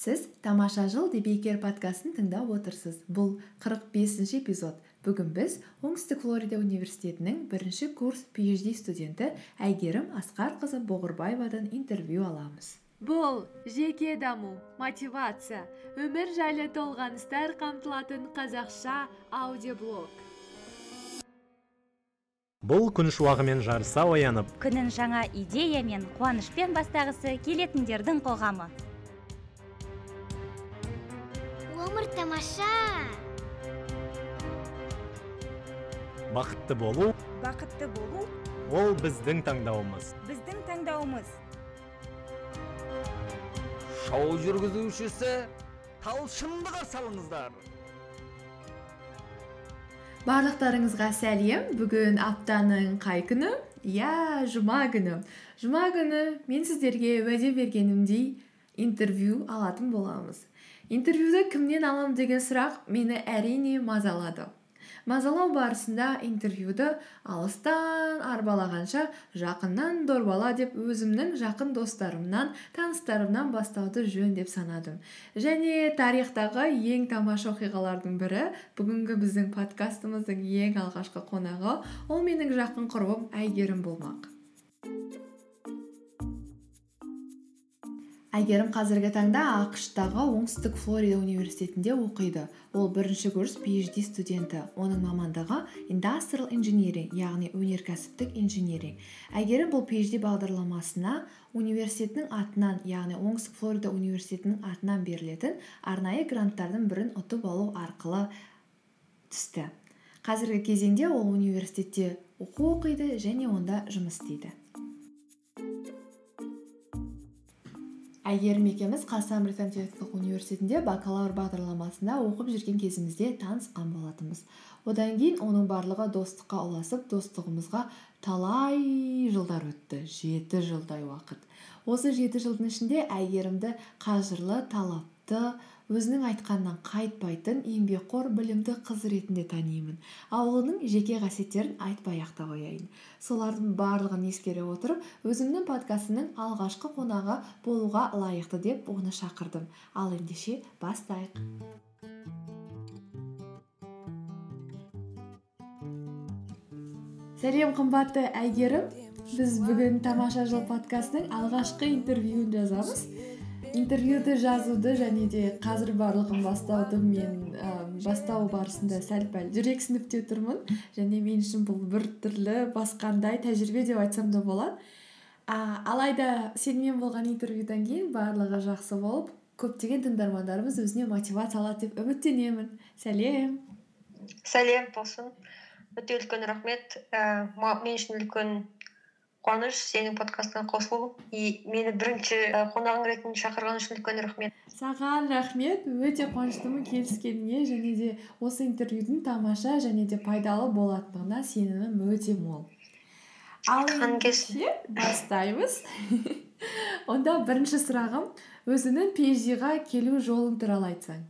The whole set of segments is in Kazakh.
сіз тамаша жыл подкастын тыңдап отырсыз. Бұл 45 бесінші эпизод. Бүгін біз оңтүстік флорида университетінің бірінші курс phd студенті әйгерім асқарқызы боғырбаевадан интервью аламыз. Бұл жеке даму мотивация өмір жайлы толғаныстар қамтылатын қазақша аудиоблог. Бұл күн шуағымен жарыса оянып күнін жаңа идея мен қуанышпен бастағысы келетіндердің қоғамы. Өмір тамаша бақытты болу бақытты болу ол біздің таңдауымыз біздің таңдауымыз шоу жүргізушісі талшынды қарсы алыңыздар барлықтарыңызға сәлем бүгін аптаның қай күні иә жұма күні жұма күні мен сіздерге уәде бергенімдей интервью алатын боламыз интервьюді кімнен аламын деген сұрақ мені әрине мазалады. Мазалау барысында интервьюді алыстан арбалағанша жақыннан дорбала деп өзімнің жақын достарымнан таныстарымнан бастауды жөн деп санадым. Және тарихтағы ең тамаша оқиғалардың бірі бүгінгі біздің подкастымыздың ең алғашқы қонағы ол менің жақын құрбым әйгерім болмақ. Әйгерім қазіргі таңда ақш тағы оңтүстік флорида университетінде оқиды. Ол бірінші курс phd студенті. Оның мамандығы индастриал инжиниринг яғни өнеркәсіптік инжиниринг. Әйгерім бұл phd бағдарламасына университеттің атынан яғни оңтүстік флорида университетінің атынан берілетін арнайы гранттардың бірін ұтып алу арқылы түсті. Қазіргі кезеңде ол университетте оқу оқиды және онда жұмыс істейді. Әйгерім екеуміз қазақстан британ техникалық университетінде бакалавр бағдарламасында оқып жүрген кезімізде танысқан болатынбыз. Одан кейін оның барлығы достыққа ұласып достығымызға талай жылдар өтті. Жеті жылдай уақыт. Осы жеті жылдың ішінде әйгерімді қажырлы талапты өзінің айтқанынан қайтпайтын еңбекқор білімді қыз ретінде танимын. Ал оның жеке қасиеттерін айтпай ақ та қояйын. Солардың барлығын ескере отырып өзімнің подкастымның алғашқы қонағы болуға лайықты деп оны шақырдым. Ал ендеше бастайық. Сәлем қымбатты әйгерім. Біз бүгін тамаша жыл подкастының алғашқы интервьюін жазамыз. Интервьюді жазуды және де қазір барлығын бастауды мен ә, бастау барысында сәл пәл жүрексініп те тұрмын. Және мен үшін бұл бір түрлі басқандай тәжірибе деп айтсам да болады. А, алайда сенімен болған интервьюдан кейін барлығы жақсы болып көптеген тыңдармандарымыз өзіне мотивация алады деп үміттенемін. Сәлем. Сәлем талшын өте үлкен рахмет. Ііі мен үшін үлкен қуаныш сенің подкастыңа қосылу и мені бірінші і қонағың ретінде шақырған үшін үлкен рахмет. Саған рахмет өте қуаныштымын келіскеніңе және де осы интервьюдің тамаша және де пайдалы болатындығына сенімім өте мол. Ал ендеше бастаймыз. Онда бірінші сұрағым өзіңнің phd ға келу жолың туралы айтсаң.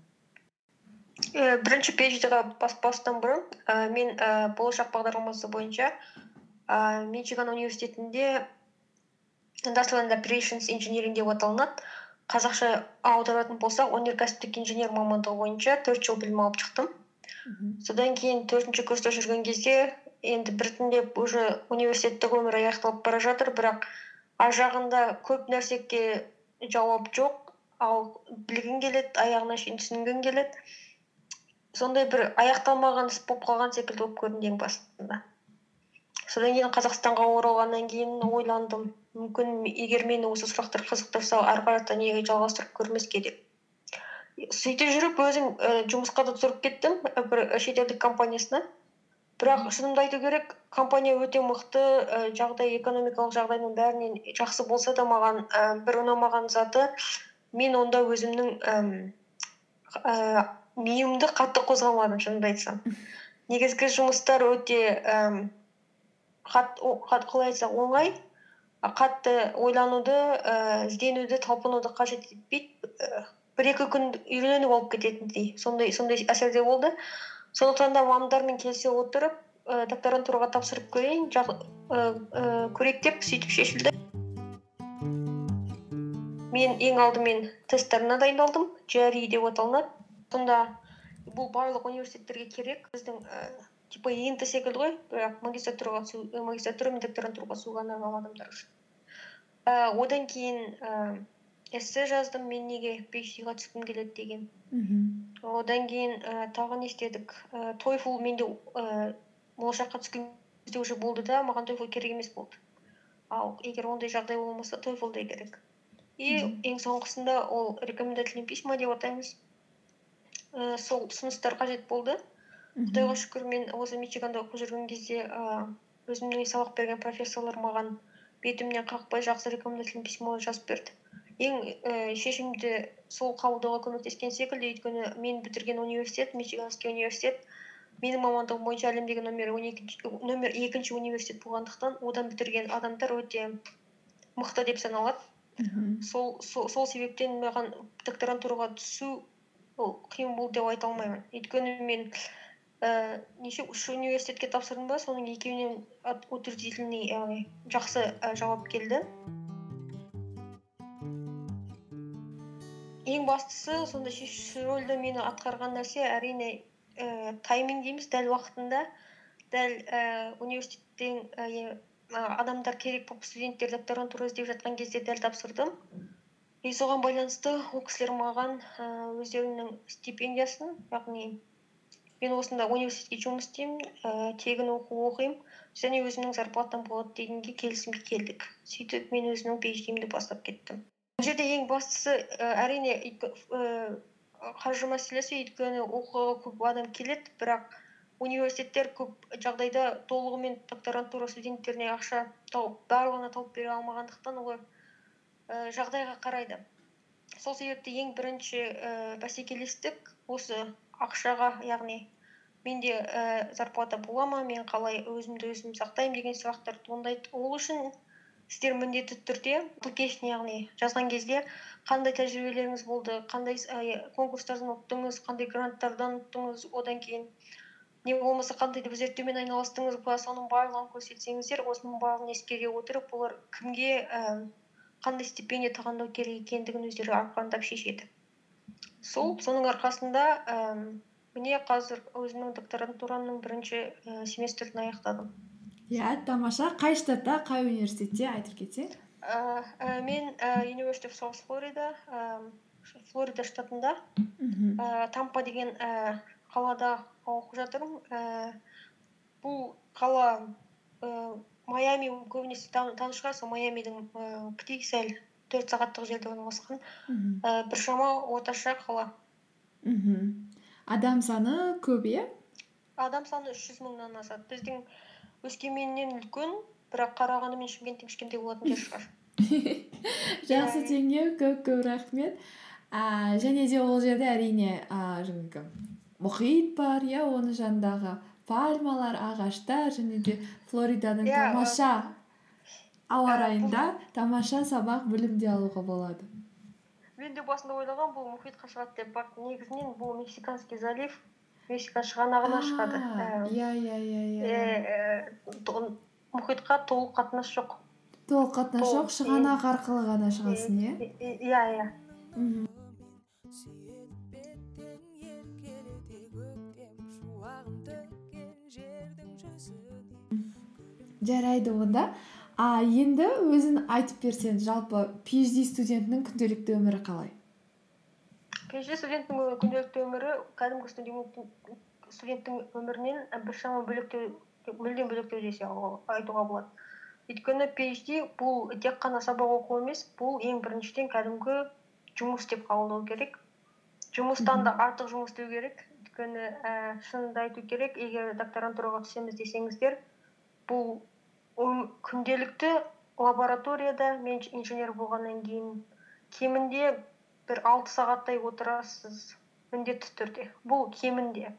І бірінші phd ға баспастан бұрын і мен і болашақ бағдарламасы бойынша ііі мичиган университетінде and operations engineering деп аталынады қазақша аударатын болсақ өнеркәсіптік инженер мамандығы бойынша төрт жыл білім алып шықтым. Содан кейін төртінші курста жүрген кезде енді біртіндеп уже университеттік өмір аяқталып бара жатыр бірақ ар жағында көп нәрсеге жауап жоқ. Ал білгің келеді аяғына шейін түсінгің келеді. Сондай бір аяқталмаған іс болып қалған секілді болып көрінді ең басында содан кейін қазақстанға оралғаннан кейін ойландым мүмкін егер мені осы сұрақтар қызықтырса ары қарата неге жалғастырып көрмеске деп сөйте жүріп өзім і жұмысқа да тұрып кеттім бір шетелдік компаниясына. Бірақ шынымды айту керек компания өте мықты і жағдай экономикалық жағдайдың бәрінен жақсы болса да маған і бір ұнамаған заты мен онда өзімнің ііі миымды қатты қозғамадым шынымды айтсам. Негізгі жұмыстар өте ііі қалай айтсақ оңай. Қатты ойлануды ііі ізденуді талпынуды қажет етпейді. І бір екі күн үйреніп алып кететіндей. Сондай сондай әсерде болды. Сондықтан да мамамдармен келісе отырып і докторантураға тапсырып көрейін ііі көрейік деп сөйтіп шешілді. Мен ең алдымен тесттеріне дайындалдым. Джари деп аталынады. Сонда бұл барлық университеттерге керек. Біздің і типа ент секілді ғой бірақ магистратураға түсу і магистратура мен докторантураға түсуге арналған адамдар үшін і одан кейін і эссе жаздым мен неге phd ға түскім келеді деген. Мхм одан кейін і тағы не істедік? І тойфл менде ііі болашаққа түскен кезде уже болды да маған тойфл керек емес болды. Ал егер ондай жағдай болмаса тойфл да керек. И ең соңғысында ол рекомендательные письма деп атаймыз. Ііі сол ұсыныстар қажет болды. Құдайға шүкір мен осы мичиганда оқып жүрген кезде ііі өзімнің сабақ берген профессорлар маған бетімнен қақпай жақсы рекомендательный письмо жазып берді. Ең ііі шешімді сол қабылдауға көмектескен секілді өйткені мен бітірген университет мичиганский университет менің мамандығым бойынша әлемдегі номер екінші университет болғандықтан одан бітірген адамдар өте мықты деп саналады. Мхм сол сол сол себептен маған докторантураға түсу ол қиын болды деп айта алмаймын. Өйткені мен ііі неше үш университетке тапсырдым ба соның екеуінен утвердительный яғни жақсы і жауап келді. Ең бастысы сонда шешуші рөлді мені атқарған нәрсе әрине ііі тайминг дейміз дәл уақытында. Дәл ііі университеттен і, адамдар керек болып студенттер докторантура іздеп жатқан кезде дәл тапсырдым. И соған байланысты ол кісілер маған ііі өздерінің стипендиясын яғни мен осында университетте жұмыс істеймін ііі тегін оқу оқимын. Және өзімнің зарплатам болады дегенге келісімге келдік. Сөйтіп мен өзімнің phd бастап кеттім. Бұл жерде ең бастысы і әрине өйткө- ііі қаржы мәселесі өйткені оқуға көп адам келеді бірақ университеттер көп жағдайда толығымен докторантура студенттеріне ақша тауып барлығына тауып бере алмағандықтан олар ііі жағдайға қарайды. Сол себепті ең бірінші ііі бәсекелестік осы ақшаға яғни менде ііі зарплата бола ма мен қалай өзімді өзім сақтаймын деген сұрақтар туындайды. Ол үшін сіздер міндетті түрде application яғни жазған кезде қандай тәжірибелеріңіз болды қандай і конкурстардан ұттыңыз қандай гранттардан ұттыңыз одан кейін не болмаса қандай да бір зерттеумен айналыстыңыз ба соның барлығын көрсетсеңіздер осының барлығын ескере отырып олар кімге ііі қандай стипендия тағайындау керек екендігін өздері ақырындап шешеді. Соның арқасында ііі міне қазір өзімнің докторантурамның бірінші і семестрін аяқтадым. Иә тамаша. Қай штатта қай университетте айтып кетсең? Ііі мен і university of south florida ііі флорида штатында. Мхм ііі тампа деген ііі қалада оқып жатырмын. Ііі бұл қала ііі майами көбінесе тан- таныс шығарсың майамидің ііі сәл төрт сағаттық жерде орналасқан. Мхм ііі біршама орташа қала. Мхм адам саны көп иә? Адам саны үш жүз мыңнан асады. Біздің өскеменнен үлкен бірақ қарағанды мен шымкенттен кішкентай болатын жер шығар. Жақсы теңеу көп көп рахмет. А, және де ол жерде әрине а, жаңағы мұхит бар иә оның жанындағы пальмалар ағаштар және де флориданың Иә, тамаша ауа Ә, райында тамаша сабақ білім де алуға болады. Мен де басында ойлағанмын бұл мұхитқа шығады деп. Бірақ негізінен бұл мексиканский залив мексика шығанағына шығады. Ііі, иә иә иә иә. мұхитқа толық қатынас жоқ. Толық қатынас жоқ шығанақ арқылы ғана шығасың иә иә. Иә жарайды онда. А енді өзің айтып берсең жалпы phd студентінің күнделікті өмірі қалай? Phd студенттің күнделікті өмірі кәдімгі студенттің өмірінен біршама бөлектеу мүлдем бөлектеу десе айтуға болады. Өйткені phd бұл тек қана сабақ оқу емес бұл ең біріншіден кәдімгі жұмыс деп қабылдау керек. Жұмыстан да артық жұмыс істеу керек. Өйткені ііі шынымды айту керек егер докторантураға түсеміз десеңіздер бұл күнделікті лабораторияда мен инженер болғаннан кейін кемінде бір алты сағаттай отырасыз міндетті түрде. Бұл кемінде.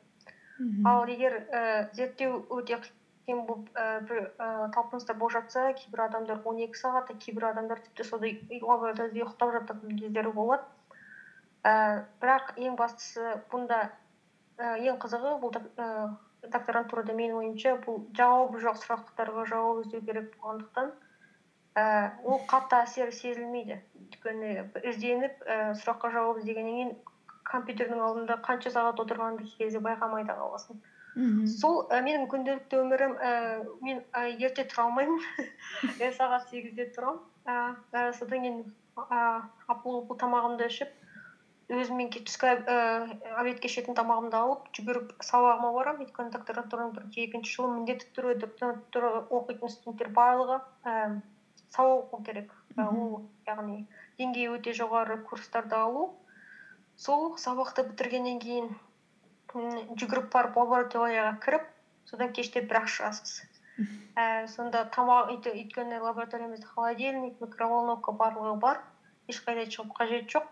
Мхм. ал егер ііі зерттеу өте қиын болып ііі бір ііі талпыныстар болып жатса кейбір адамдар он екі сағат кейбір адамдар тіпті сондай лабораторияда ұйықтап жататын кездері болады. Ііі бірақ ең бастысы бұнда і ең қызығы бұл ііі докторантурада менің ойымша бұл жауабы жоқ сұрақтарға жауап іздеу керек болғандықтан ііі ол қатты әсері сезілмейді. Өйткені ізденіп ііі сұраққа жауап іздегеннен кейін компьютердің алдында қанша сағат отырғаныңды кей кезде байқамай да қаласың. Мхм сол і менің күнделікті өмірім ііі мен і ерте тұра алмаймын. Сағат сегізде тұрамын. Ііі содан кейін ііі апыл ғұпыл тамағымды ішіп өзіммен түскі ііі обедке ішетін тамағымды алып жүгіріп сабағыма барамын өйткені докторантураның бірінші екінші жылы міндетті түрде докторантура оқитын студенттер барлығы ііі сабақ оқу керек. І ол яғни деңгейі өте жоғары курстарды алу. Сол сабақты бітіргеннен кейін м, жүгіріп барып лабораторияға кіріп содан кеште бірақ шығасыз. Ііі сонда тамақ өйт- өйткені лабораториямызда холодильник микроволновка барлығы бар. Ешқайда шығып қажет жоқ.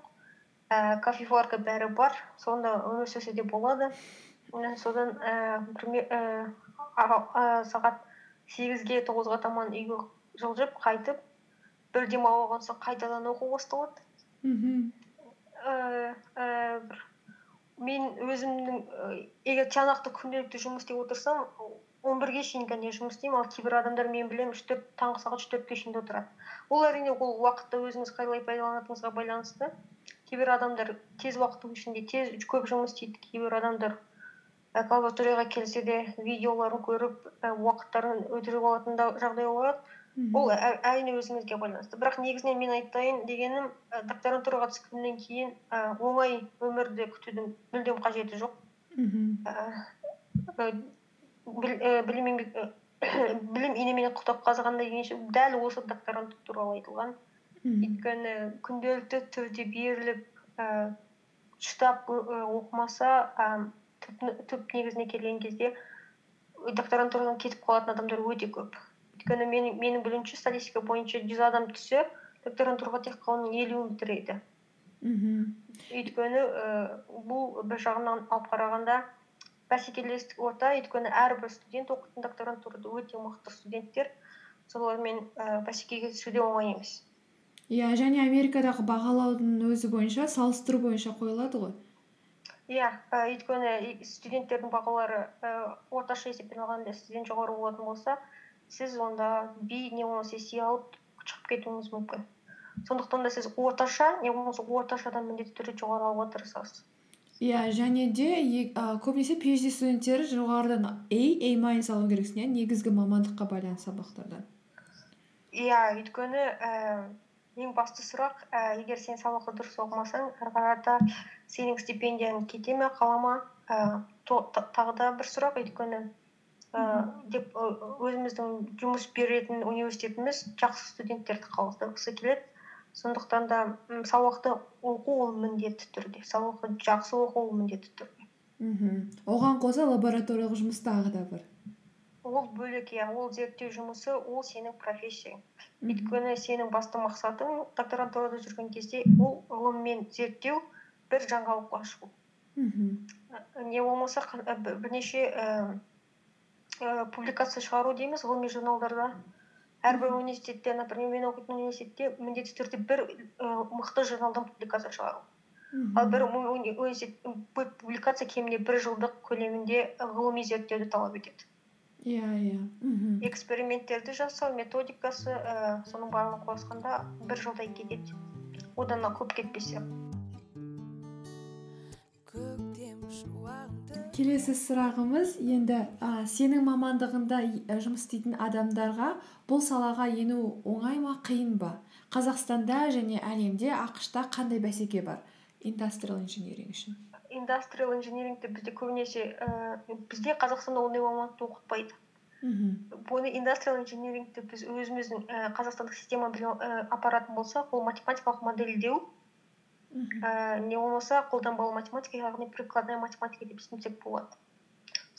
Ііі кофеварка бәрі бар сонда өмір сүрсе де болады М, содан ііі сағат сегізге тоғызға таман үйге жылжып қайтып бір демалып алған соң қайтадан оқу басталады. Мхм. Ііі ііі бір мен өзімнің і егер тиянақты күнделікті жұмыс істеп отырсам он бірге шейін ғана жұмыс істеймін. Ал кейбір адамдар мен білемін үш төрт таңғы сағат үш төртке шейін отырады. Ол әрине ол уақытты өзіңіз қалай пайдаланатыныңызға байланысты. Кейбір адамдар тез уақыттың ішінде тез көп жұмыс істейді кейбір адамдар і лабораторияға келсе де видеоларын көріп і уақыттарын өлтіріп алатын да жағдай болады. Ол ә- әрине өзіңізге байланысты. Бірақ негізінен мен айтайын дегенім і докторантураға түскеннен кейін і оңай өмірді күтудің мүлдем қажеті жоқ. Мхм білім инеменен құлдап қазғандай дегенше дәл осы докторант туралы айтылған. Мхм өйткені күнделікті түрде беріліп ііі шыдап і оқымаса і түп негізіне келген кезде докторантурадан кетіп қалатын адамдар өте көп. Өйткені менің білуімше статистика бойынша жүз адам түссе докторантураға тек қана елуін бітіреді мхм өйткені ііі бұл бір жағынан алып қарағанда бәсекелестік орта өйткені әрбір студент оқитын докторантурада өте мықты студенттер. Солармен ііі бәсекеге түсу де оңай емес. Иә және америкадағы бағалаудың өзі бойынша салыстыру бойынша қойылады ғой. Иә і өйткені студенттердің бағалары і орташа есеппен алғанда сізден жоғары болатын болса сіз онда би не болмаса си алып шығып кетуіңіз мүмкін. Сондықтан да сіз орташа не болмаса орташадан міндетті түрде жоғары алуға тырысасыз иә және де а, көбінесе phd студенттері жоғарыдан а a майнус алу керексің иә негізгі мамандыққа байланысты сабақтардан. Иә өйткені ііі ең басты сұрақ і егер сен сабақты дұрыс оқымасаң ары қарата сенің стипендияң кете ме қала ма? Ііі тағы да бір сұрақ өйткені ііі деп і өзіміздің жұмыс беретін университетіміз жақсы студенттерді қабылдағысы келеді. Сондықтан да м, сабақты оқу ол міндетті түрде. Сабақты жақсы оқу ол міндетті түрде. Мхм оған қоса лабораториялық жұмыс тағы да бір. Ол бөлек иә ол зерттеу жұмысы ол сенің профессияң. Өйткені сенің басты мақсатың докторантурада жүрген кезде ол ғылым мен зерттеу бір жаңалыққа ашу мхм не болмаса бір- бірнеше ііі публикация шығару дейміз ғылыми журналдарда. Әрбір университетте например мен оқитын университетте міндетті түрде бір ііі мықты журналдан публикация шығару. Ал мхм бір уни- уни- университет бір публикация кемінде бір жылдық көлемінде ғылыми зерттеуді талап етеді. Иә иә. Мхм эксперименттерді жасау методикасы ііі соның барлығын қосқанда бір жылдай кетеді. Одан да көп кетпесе. Келесі сұрағымыз енді а, сенің мамандығында жұмыс істейтін адамдарға бұл салаға ену оңай ма қиын ба? Қазақстанда және әлемде ақшта қандай бәсеке бар? Индастриал инжиниринг үшін. Индастриал инжинирингті бізде көбінесе ііі бізде қазақстанда ондай мамандықты оқытпайды. Мхм. Бұны индастриал инжинирингті біз өзіміздің ііі қазақстандық система біле ііі апаратын болсақ ол математикалық модельдеу. Ііі не болмаса қолданбалы математика яғни прикладная математика деп түсінсек болады.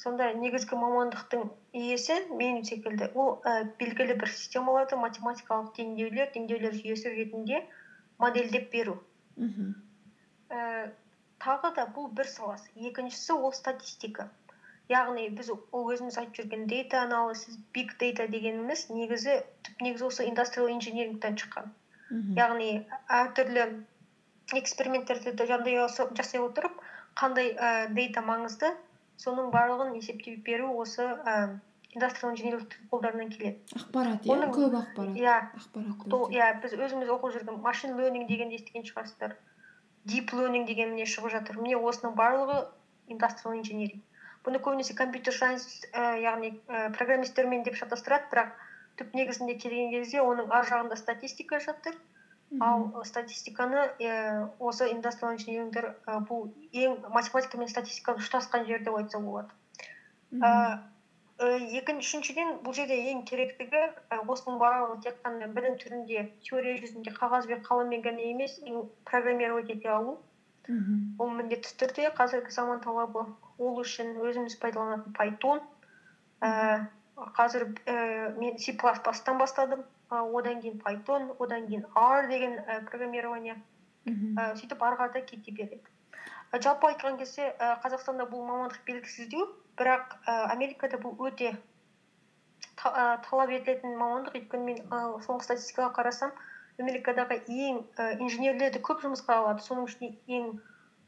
Сонда негізгі мамандықтың иесі мен секілді ол і белгілі бір системаларды математикалық теңдеулер теңдеулер жүйесі ретінде модельдеп беру. Мхм. Ііі тағы да бұл бір саласы. Екіншісі ол статистика. Яғни біз ол өзіміз айтып жүрген дейта анализис биг дейта дегеніміз негізі түп негізі осы индастриал инжинирингтен шыққан. Мхм яғни әртүрлі эксперименттерді жасай отырып қандай ііі дейта маңызды соның барлығын есептеп беру осы ііі индастриал инжиниринг қолдарынан келеді. Ақпарат иә? Көп ақпарат. иә. Ақпарат иә біз өзіміз оқып жүрген машин learning дегенді естіген шығарсыздар. Deep learning деген міне шығып жатыр. Міне осының барлығы индастриал инжиниринг бұны көбінесе компьютер сайенс і яғни і программисттермен деп шатастырады бірақ түп негізінде келген кезде оның ар жағында статистика жатыр. Ал статистиканы ііі осы индастриал инжинирингтер і бұл ең математика мен статистика ұштасқан жер деп айтса болады. Ііі екінші үшіншіден бұл жерде ең керектігі і осының барлығын тек қана білім түрінде теория жүзінде қағаз бен қаламмен ғана емес программировать ете алу. Мгм. ол міндетті түрде қазіргі заман талабы ол үшін өзіміз пайдаланатын python. Ііі қазір ііі мен c тан бастадым. І одан кейін python одан кейін r деген і программирование. Мгм. і сөйтіп ары қарата кете береді. І жалпы айтқан кезде і қазақстанда бұл мамандық белгісіздеу. Бірақ і америкада бұл өте і талап етілетін мамандық. Өйткені мен і соңғы статистикаға қарасам америкадағы ең і инженерлерді көп жұмысқа алады. Соның ішінде ең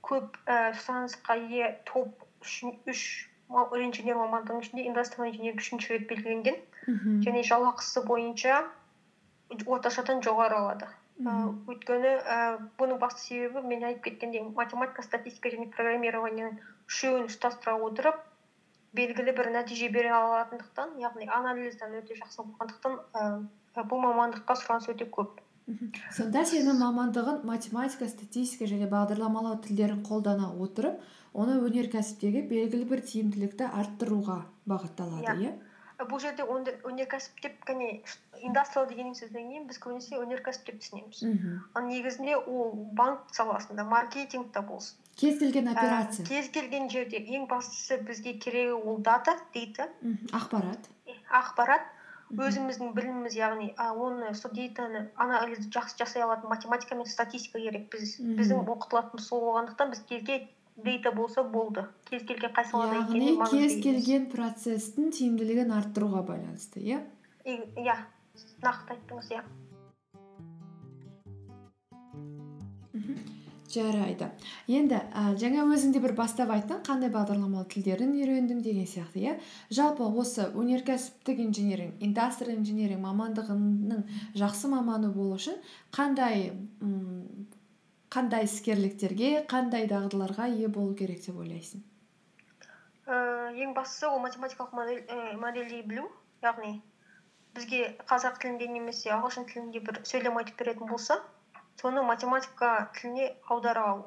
көп і сұранысқа ие топ үш, инженер мамандығының ішінде индастриал инженеринг үшінші рет белгіленген. Және жалақысы бойынша орташадан жоғары алады. І Мгм. өйткені і бұның басты себебі мен айтып кеткендей математика статистика және программированияның үшеуін ұштастыра отырып белгілі бір нәтиже бере алатындықтан яғни анализден өте жақсы болғандықтан і бұл мамандыққа сұраныс өте көп. Сонда сенің мамандығын математика статистика және бағдарламалау тілдерін қолдана отырып оны өнеркәсіптегі белгілі бір тиімділікті арттыруға бағытталады Иә. І бұл жерде өнеркәсіп деп кәне индастриал деген сөзден кейін біз көбінесе өнеркәсіп деп түсінеміз. Мгм. ал негізінде ол банк саласында маркетингта болсын. Кез келген і операция. кез келген жерде ең бастысы бізге керегі ол дата Мгм. ақпарат. Ақпарат. Мгм. өзіміздің біліміміз яғни оны сол дейтаны анализ жақсы жасай алатын математика мен статистика керек біз. Біздің оқытылатынымыз сол болғандықтан біз дейта болса болды. Кез келген қай салада яғни кез келген процесстің тиімділігін арттыруға байланысты иә? Иә нақты айттыңыз иә. Жарайды. Енді ә, жаңа өзің де бір бастап айттың қандай бағдарламалау тілдерін үйрендім деген сияқты иә? Жалпы осы өнеркәсіптік инженеринг индастриал инженеринг мамандығының жақсы маманы болу үшін қандай м, қандай іскерліктерге қандай дағдыларға ие болу керек деп ойлайсың? Ііі, ең бастысы ол математикалық модель і модельдей білу яғни бізге қазақ тілінде немесе ағылшын тілінде бір сөйлем айтып беретін болса соны математика тіліне аудара алу.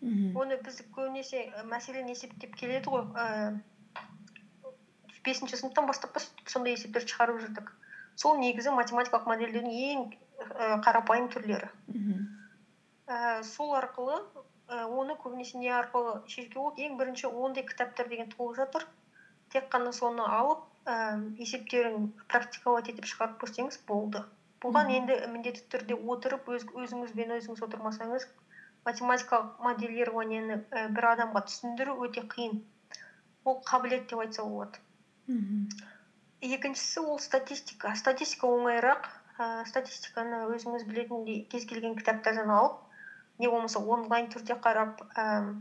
Мхм оны біз көбінесе і мәселені есептеп келеді ғой ііі бесінші сыныптан бастап па сөйтіп сондай есептерді шығарып жүрдік. Сол негізі математикалық модельдеудің ең і қарапайым түрлері. Мхм ііі сол арқылы і оны көбінесе не арқылы шешуге болады ең бірінші ондай кітаптар деген толып жатыр. Тек қана соны алып ііі есептерін практиковать етіп шығарып көрсеңіз болды. Бұған енді міндетті түрде отырып өз, өзіңізбен өзіңіз отырмасаңыз математикалық моделированияны і бір адамға түсіндіру өте қиын. Ол қабілет деп айтса болады. Мхм екіншісі ол статистика. Статистика оңайырақ. Ііі статистиканы өзіңіз білетіндей кез келген кітаптардан алып не болмаса онлайн түрде қарап ііі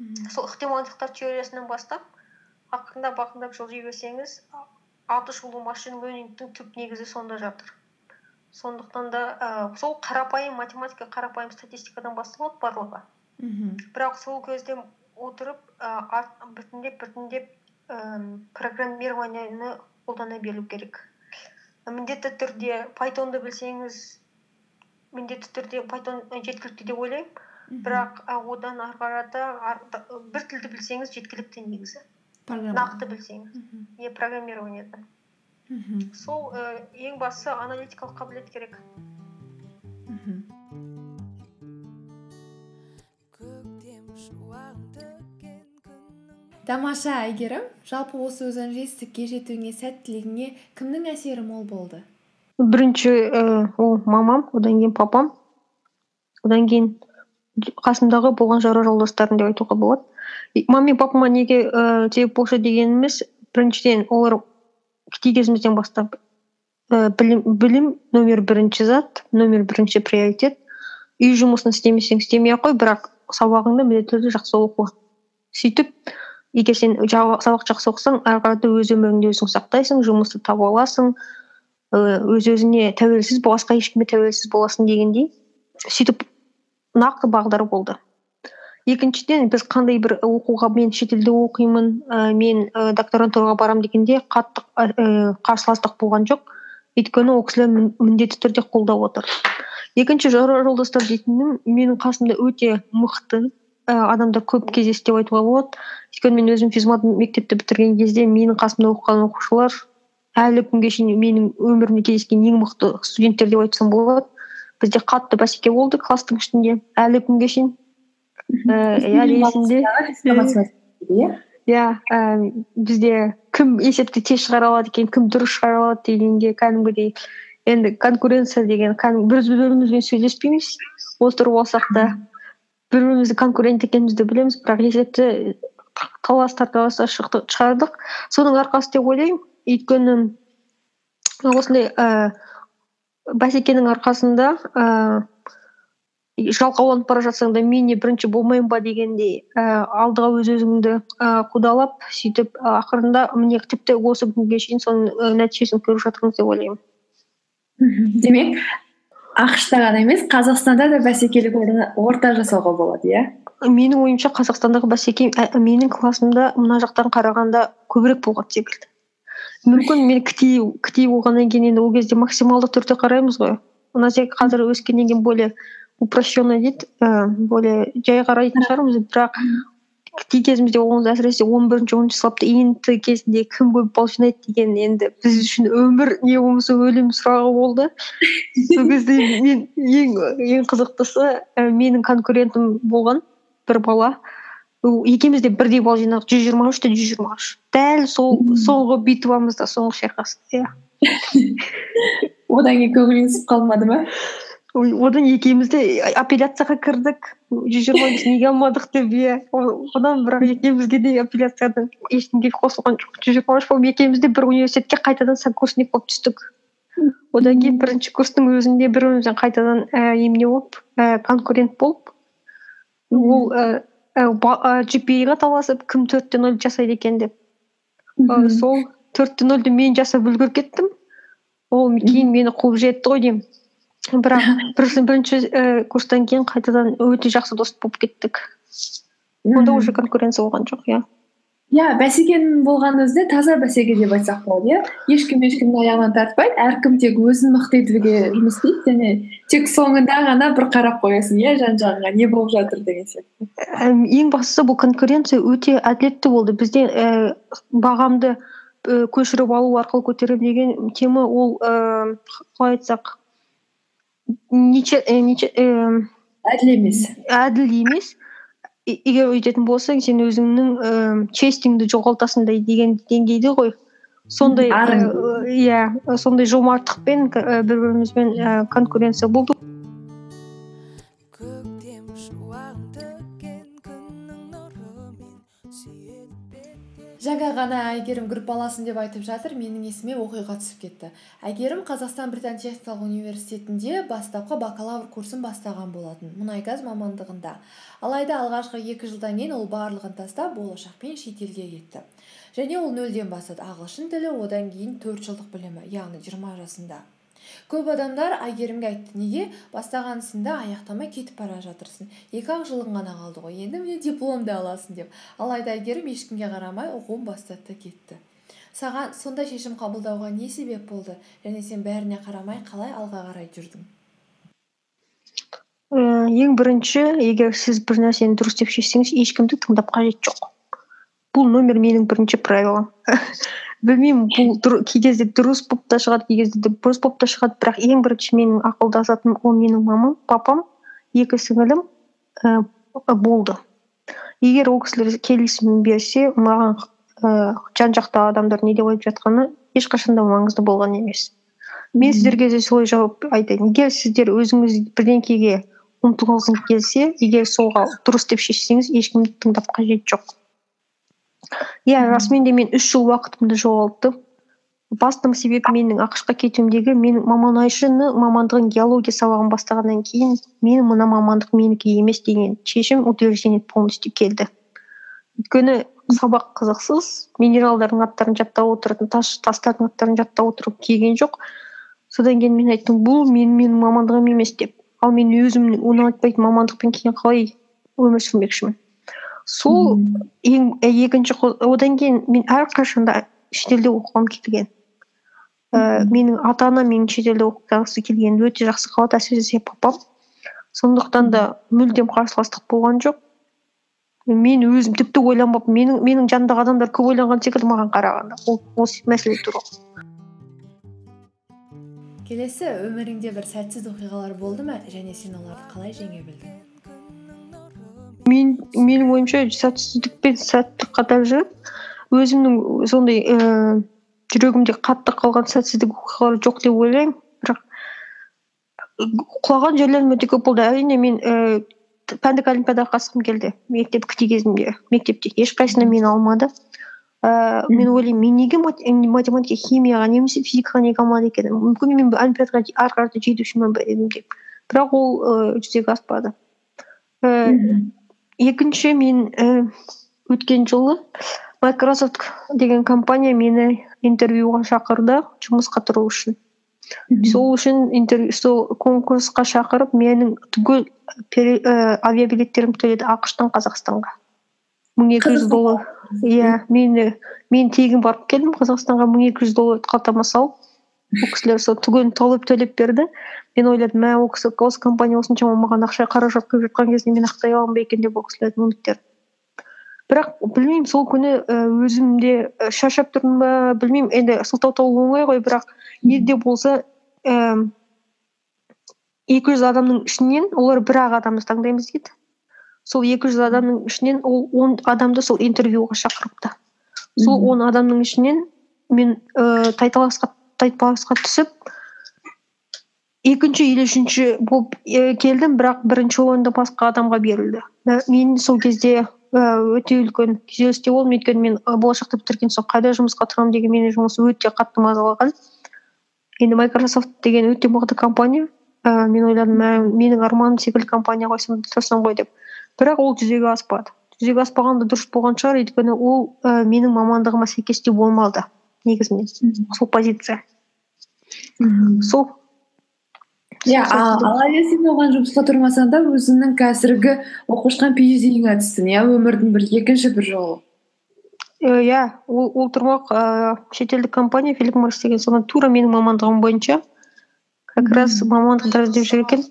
мхм сол ықтималдықтар теориясынан бастап ақырындап ақырындап жылжи берсеңіз аты шулы машин лернингтің түп негізі сонда жатыр. Сондықтан да ііі сол қарапайым математика қарапайым статистикадан басталады барлығы. Мхм бірақ сол кезде отырып ііі ар- біртіндеп біртіндеп ііі программированияны қолдана беру керек. Міндетті түрде pythonды білсеңіз міндетті түрде python жеткілікті деп ойлаймын. Бірақ а, одан ары қарата бір тілді білсеңіз жеткілікті негізі. Нақты білсеңіз. Мхм. Не программированиядан мхм. Сол і, ең бастысы аналитикалық қабілет керек. Мхм. Тамаша әйгерім жалпы осы өзің жетістікке жетуіңе сәттілігіңе кімнің әсері мол болды? Бірінші і ол мамам одан кейін папам одан кейін қасымдағы болған жора жолдастарым деп айтуға болады. Мама мен папама неге ііі себеп болшы дегеніміз біріншіден олар кішкей кезімізден бастап і білім, білім номер бірінші зат номер бірінші приоритет. Үй жұмысын істемесең істемей ақ қой бірақ сабағыңды міндетті түрде жақсы оқы сөйтіп егер сен сабақ жақсы оқысаң ары қарата өз өміріңді өзің сақтайсың жұмысты таба аласың өз өзіне тәуелсіз басқа ешкімге тәуелсіз боласың дегендей сөйтіп нақты бағдар болды. Екіншіден біз қандай бір оқуға мен шетелде оқимын ә, мен ә, докторантураға барамын дегенде қатты ә, қарсыластық болған жоқ. Өйткені ол кісілер мін- міндетті түрде қолдап отыр. Екінші жолдастар дейтінім менің қасымда өте мықты ә, адамдар көп кездесті деп айтуға болады. Өйткені мен өзім физмат мектепті бітірген кезде менің қасымда оқыған оқушылар әлі күнге шейін менің өмірімде кездескен ең мықты студенттер деп айтсам болады. Бізде қатты бәсеке болды класстың ішінде әлі күнге шейін. Ііі әлі есімде. иә? Иә ііі бізде кім есепті тез шығара алады екен кім дұрыс шығара алады дегенге кәдімгідей енді конкуренция деген кәдімгі біз бір бірімізбен сөйлеспейміз. Отырып алсақ та бір бірімізді конкурент екенімізді білеміз бірақ есепті талас тарталаса шығардық. Соның арқасы деп ойлаймын өйткені осындай ііі бәсекенің арқасында ііі жалқауланып бара жатсаң да мен не бірінші болмаймын ба дегендей ііі алдыға өз өзіңді ііі қудалап сөйтіп і ақырында міне тіпті осы күнге шейін соның і нәтижесін көріп жатырмыз деп ойлаймын. Мхм. Демек ақш та ғана емес қазақстанда да бәсекелік орта жасауға болады иә? Менің ойымша қазақстандағы бәсеке ә, менің классымда мына жақтан қарағанда көбірек болған секілді. Мүмкін мен кти кти болғаннан кейін енді ол кезде максималды түрде қараймыз ғой. У нас қазір өскеннен кейін более упрощенно дейді ііі более жай қарайтын шығармыз. Бірақ кти кезімізде ол әсіресе он бірінші оныншы сыныпта инт кезінде кім көп балл жинайды деген енді біз үшін өмір не болмаса өлім сұрағы болды. Сол кезде мен ең ең қызықтысы і менің конкурентім болған бір бала. Екеуміз де бірдей балл жинадық. Жүз жиырма үш те жүз жиырма үш. Дәл сол соңғы битвамызда соңғы шайқас иә. Одан кейін көңіліңіз қалмады ма? Одан екеуміз де апелляцияға кірдік. Жүз жиырма бес неге алмадық деп иә. Одан бірақ екеумізге де апелляциядан ешкімге қосылған жоқ. Жүз жиырма үш болып екеуміз де бір университетке қайтадан сокурсник болып түстік. Одан кейін бірінші курстың өзінде бір бірімізден қайтадан ііі немене болып ііі конкурент болып. Ол ііі gpa ға таласып кім төрт те ноль жасайды екен деп. І сол төрт те нольді мен жасап үлгеріп кеттім. Ол кейін мені қуып жетті ғой деймін. Бірақ бірінші бірінші ііі курстан кейін қайтадан өте жақсы дос болып кеттік. Онда уже конкуренция болған жоқ иә. Иә бәсекенің болған өзінде таза бәсеке деп айтсақ болады иә. Ешкім ешкімнің аяғынан тартпайды әркім тек өзін мықты етуге жұмыс істейді және тек соңында ғана бір қарап қоясың иә жан жағыңа не болып жатыр деген сияқты. Ең бастысы бұл конкуренция өте әділетті болды. Бізде ііі бағамды і көшіріп алу арқылы көтеремін деген тема ол ііі қалай айтсақ әділ емес. әділ емес. Егер өйтетін болсаң сен өзіңнің ііі честіңді жоғалтасың да деген деңгейде ғой. Сондай иә сондай жомарттықпен бір бірімізбен конкуренция болды жаңа ғана әйгерім группаласың деп айтып жатыр менің есіме оқиға түсіп кетті. Әйгерім қазақстан британ техникалық университетінде бастапқы бакалавр курсын бастаған болатын мұнай газ мамандығында. Алайда алғашқы екі жылдан кейін ол барлығын тастап болашақпен шетелге кетті. Және ол нөлден бастады ағылшын тілі одан кейін төрт жылдық білімі яғни жиырма жасында. Көп адамдар әйгерімге айтты неге? бастаған ісіңді аяқтамай кетіп бара жатырсың. Екі ақ жылың ғана қалды ғой енді міне дипломды аласың деп. Алайда әйгерім ешкімге қарамай оқуын бастады кетті. Саған сондай шешім қабылдауға не себеп болды? Және сен бәріне қарамай қалай алға қарай жүрдің? Ііі ең бірінші егер сіз бір нәрсені дұрыс деп шешсеңіз ешкімді тыңдап қажет жоқ. Бұл номер менің бірінші правилам. Білмеймін бұл кей кезде дұрыс болып та шығады кей кезде де бұрыс болып та шығады. Бірақ ең бірінші менің ақылдасатыным ол менің мамам папам екі сіңілім ііі болды. Егер ол кісілер келісім берсе маған ііі жан жақта адамдар не деп айтып жатқаны ешқашан да маңызды болған емес. Мен сіздерге де солай жауап айтайын. Егер сіздер өзіңіз бірдеңкеге ұмтылғыңыз келсе егер солға дұрыс деп шешсеңіз ешкімді тыңдап қажет жоқ. Иә расымен де мен үш жыл уақытымды жоғалттым. Басты себебі менің ақшқа кетуімдегі менің маманайшыны мамандығын геология сабағын бастағаннан кейін мен мына мамандық менікі емес деген шешім утверждение полностью келді. Өйткені сабақ қызықсыз минералдардың аттарын жаттап отыратын тас тастардың аттарын жаттап отыру келген жоқ. Содан кейін мен айттым бұл мен менің мамандығым емес деп. Ал мен өзім ұнатпайтын мамандықпен кейін қалай өмір сүрмекшімін? Сол ең екінші одан кейін мен әрқашанда шетелде оқығым келген. Ііі менің ата анам менің шетелде оқығысы келген өте жақсы қалады әсіресе папам. Сондықтан да мүлдем қарсыластық болған жоқ. Мен өзім тіпті ойланбаппын менің менің жанымдағы адамдар көп ойланған секілді маған қарағанда. Ол осы мәселе туралы келесі өміріңде бір сәтсіз оқиғалар болды ма? және сен оларды қалай жеңе білдің? Мен менің ойымша сәтсіздік пен сәттілік қатар жүріп өзімнің сондай ііі жүрегімде қатты қалған сәтсіздік оқиғалар жоқ деп ойлаймын. Бірақ құлаған жерлерім өте көп болды. Әрине мен ііі пәндік олимпиадаға қатысқым келді. Мектеп кезімде мектепте ешқайсысына мені алмады. Ііі мен ойлаймын мен неге математика химияға немесе физикаға неге алмады екен мүмкін мен олимпиадаға ары қарата жетушімін едім деп. Бірақ ол ііі жүзеге аспады. Ііі екінші мен ііі өткен жылы майкрософт деген компания мені интервьюға шақырды жұмысқа тұру үшін. Сол үшін интервью сол конкурсқа шақырып менің түгел ііі авиабилеттерімді төледі ақш тан қазақстанға. мың екі жүз доллар. Иә мені мен тегін барып келдім қазақстанға мың екі жүз доллар қалтама салып. Ол кісілер сол түгелін толып төлеп берді. Мен ойладым мә ол кісі осы компания осыншама маған ақша қаражат құйып жатқан кезде мен ақтай аламын ба екен деп ол кісілердің үміттерін бірақ білмеймін сол күні өзімде шаршап тұрдым ба білмеймін. Енді сылтау табу оңай ғой бірақ не де болса ііі екі жүз адамның ішінен олар бір ақ адамды таңдаймыз дейді. Сол екі жүз адамның ішінен ол он адамды сол интервьюға шақырыпты. Сол он адамның ішінен мен ііі тайталасқа тайталасқа түсіп екінші или үшінші болып келдім бірақ бірінші орынды басқа адамға берілді. Мен сол кезде өте үлкен күйзелісте болдым. Өйткені мен болашақты бітірген соң қайда жұмысқа тұрамын деген мені жұмыс өте қатты мазалаған енді майкрософт деген өте мықты компания. Ііі мен ойладым мә менің арманым секілді компания қойсам тұрсам ғой деп. Бірақ ол жүзеге аспады. Жүзеге аспаған да дұрыс болған шығар. Өйткені ол і менің мамандығыма сәйкес те болмады. Негізінен сол позиция. Сол. Иә алайда сен оған жұмысқа тұрмасаң да өзіңнің қазіргі оқып жатқан пиэйчдиіңе түстің иә өмірдің бір екінші бір жолы. Иә ол ол тұрмақ ііі шетелдік компания филип моррис деген соған тура менің мамандығым бойынша. Как раз мамандықтар іздеп жүр екен.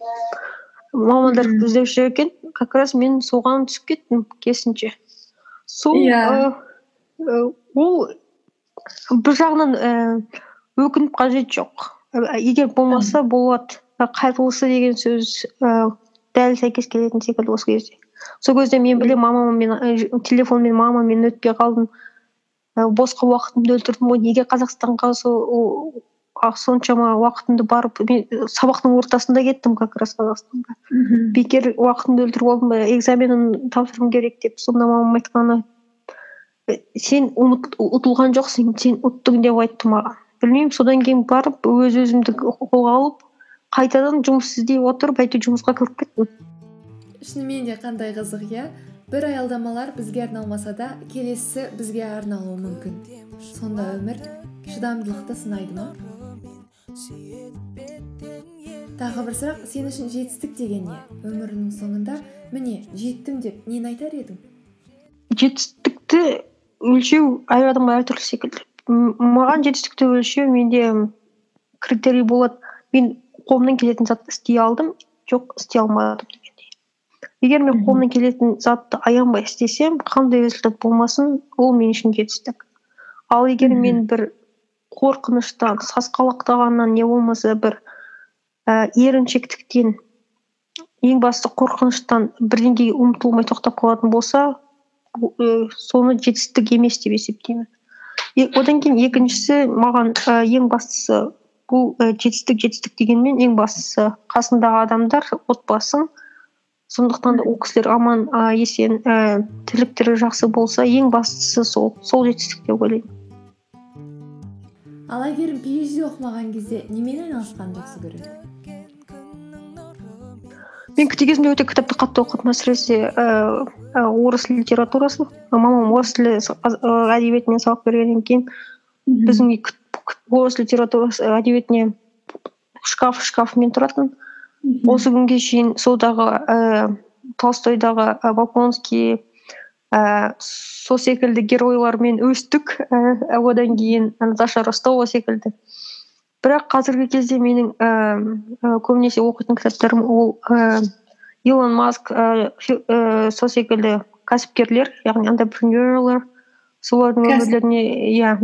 Мамандар іздеп жүр екен как раз мен соған түсіп кеттім керісінше. Сол иә. ол бір жағынан ііі өкініп қажеті жоқ. Егер болмаса болады қайырлысы деген сөз ііі дәл сәйкес келетін секілді осы кезде. Сол кезде мен білемін мамамен телефонмен мамамен өтпей қалдым. І босқа уақытымды өлтірдім ғой. Неге қазақстанға сол соншама уақытымды барып мен сабақтың ортасында кеттім как раз қазақстанға. Бекер уақытымды өлтіріп алдым ба экзаменін тапсыруым керек деп сонда мамам айтқаны сен ұтылған жоқсың сен ұттың деп айтты маған білмеймін содан кейін барып өз өзімді қолға алып қайтадан жұмыс іздей отырып әйтеуір жұмысқа кіріп кеттім. Шынымен де қандай қызық иә? бір аялдамалар бізге арналмаса да келесісі бізге арналуы мүмкін. Сонда өмір шыдамдылықты сынайды ма? Тағы бір сұрақ сен үшін жетістік деген не? Өміріңнің соңында міне жеттім деп нені айтар едің? Жетістікті өлшеу әр адамға әртүрлі секілді. Маған жетістікті өлшеу менде критерий болады. Мен қолымнан келетін затты істей алдым жоқ істей алмадым дегендей. Егер мен қолымнан келетін затты аянбай істесем қандай результат болмасын ол мен үшін жетістік. Ал егер мен бір қорқыныштан сасқалақтағаннан не болмаса бір ііі еріншектіктен ең басты қорқыныштан бірдеңеге ұмтылмай тоқтап қалатын болса соны жетістік емес деп есептеймін. Одан кейін екіншісі маған і ең бастысы бұл і жетістік жетістік дегенмен ең бастысы қасыңдағы адамдар отбасың. Сондықтан да ол кісілер аман і есен ііі тірліктері жақсы болса ең бастысы сол сол жетістік деп ойлаймын. Ал әйгерім phd оқымаған кезде немен айналысқанды жақсы көреді мен кезімде өте кітапты қатты оқыдым әсіресе ііі орыс литературасы мамам орыс тілі әдебиетінен сабақ бергеннен кейін біздің үй орыс литературасы әдебиетіне шкаф шкафымен тұратын. Осы күнге шейін содағы ііі толстойдағы і волконский ііі сол секілді геройлармен өстік ііі одан кейін наташа ростова секілді. Бірақ қазіргі кезде менің ііі көбінесе оқитын кітаптарым ол ііі илон маск ііі ііі сол секілді кәсіпкерлер яғни антрепренерлер солардың өмірлеріне иә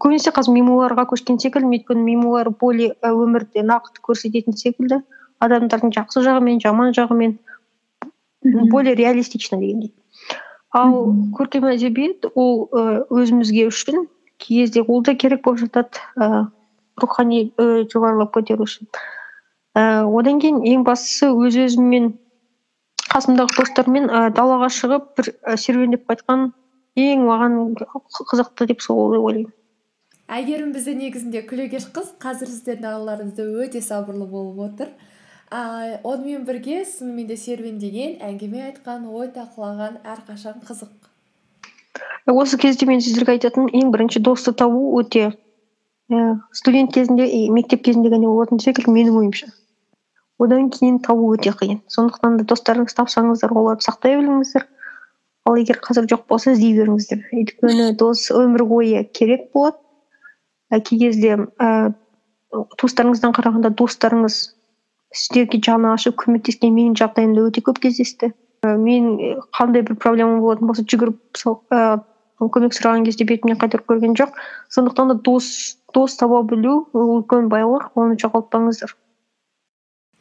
көбінесе қазір мемуарға көшкен секілдімін өйткені мемуар более і өмірді нақты көрсететін секілді адамдардың жақсы жағы мен жаман жағы мен более реалистично дегендей ал көркем әдебиет ол і өзімізге үшін кей кезде ол да керек болып жатады і рухани і жоғарылап көтеру үшін. Ііі одан кейін ең бастысы өз өзіммен қасымдағы достармен і далаға шығып бір і серуендеп қайтқан ең маған қызықты деп сол деп ойлаймын. Әйгерім бізде негізінде күлегеш қыз. Қазір сіздердің араларыңызда өте сабырлы болып отыр. А, онымен бірге шынымен де серуендеген әңгіме айтқан ой талқылаған әрқашан қызық. Осы кезде мен сіздерге айтатыным ең бірінші досты табу өте ііі студент кезінде и мектеп кезінде ғана болатын секілді менің ойымша. Одан кейін табу өте қиын. Сондықтан да достарыңызды тапсаңыздар оларды сақтай біліңіздер. Ал егер қазір жоқ болса іздей беріңіздер. Өйткені дос өмір бойы керек болады. І кей кезде ііі туыстарыңыздан қарағанда достарыңыз сіздерге жаны ашып көмектескен менің жағдайымда өте көп кездесті. І мен қандай бір проблема болатын болса жүгіріп сол ііі көмек сұраған кезде бетімнен қайтарып көрген жоқ. Сондықтан да дос дос таба білу ол үлкен байлық оны жоғалтпаңыздар.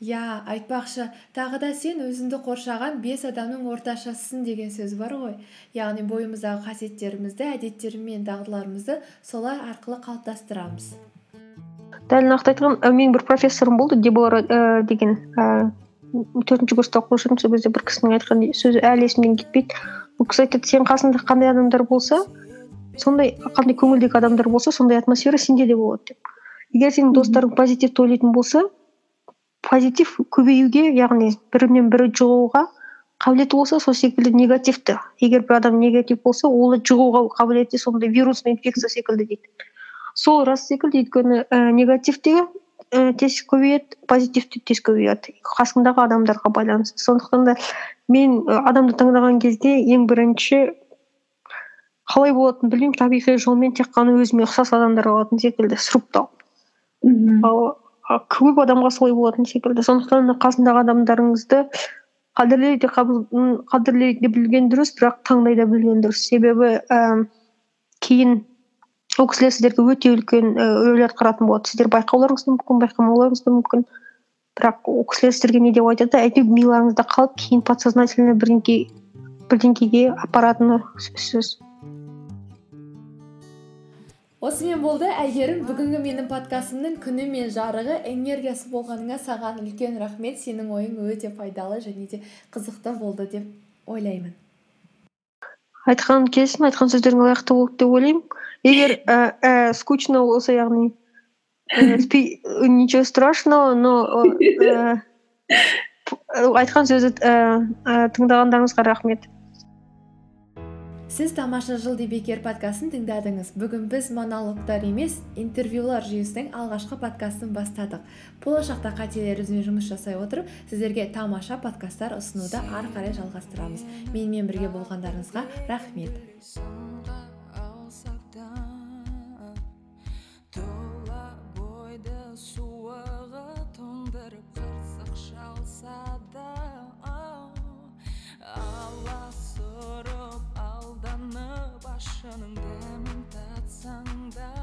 Иә айтпақшы тағы да сен өзіңді қоршаған бес адамның орташасысың деген сөз бар ғой. Яғни бойымыздағы қасиеттерімізді әдеттер мен дағдыларымызды солар арқылы қалыптастырамыз. Дәл нақты айтқан менің бір профессорым болды дебора ііі деген ііі төртінші курста оқып жүрдім сол кезде бір кісінің айтқан сөзі әлі есімнен кетпейді. Ол кісі айтады сенің қасыңда қандай адамдар болса сондай қандай көңілдегі адамдар болса сондай атмосфера сенде де болады деп. Егер сенің достарың позитивті ойлайтын болса позитив көбеюге яғни бірінен бірі жұғуға қабілеті болса сол секілді негативті. Егер бір адам негатив болса ол жұғуға қабілеті сондай вирусный инфекция секілді дейді. Сол рас секілді өйткені і негативті і тез көбейеді позитивті тез көбейеді. Қасыңдағы адамдарға байланысты. Сондықтан да мен адамды таңдаған кезде ең бірінші қалай болатынын білмеймін. Табиғи жолмен тек қана өзіме ұқсас адамдар алатын секілді сұрыптау. Ал а көп адамға солай болатын секілді. Сондықтан да қасындағы адамдарыңызды қадірлей де қадірлей де білген дұрыс бірақ таңдай да білген дұрыс. Себебі ііі кейін ол кісілер сіздерге өте үлкен рөл атқаратын болады. Сіздер байқауларыңыз да мүмкін байқамауларыңыз да мүмкін. Бірақ ол кісілер сіздерге не деп айтады? Әйтеуір миларыңызда қалып кейін подсознательно бірдеңке бірдеңкеге апаратыны сөзсіз осымен болды әйгерім бүгінгі менің подкастымның күні мен жарығы энергиясы болғаныңа саған үлкен рахмет. Сенің ойың өте пайдалы және де қызықты болды деп ойлаймын. Айтқан келсін айтқан сөздерің лайықты болды деп ойлаймын. Егер і і скучно болса яғни спи- ничего страшного но і айтқан сөзді ііі тыңдағандарыңызға рахмет. Сіз тамаша жыл бекер подкастын тыңдадыңыз. Бүгін біз монологтар емес интервьюлар жүйесінің алғашқы подкастын бастадық. Болашақта қателерімізбен жұмыс жасай отырып сіздерге тамаша подкасттар ұсынуды ары қарай жалғастырамыз. Менімен бірге болғандарыңызға рахмет. жаныңды мұң татсаң да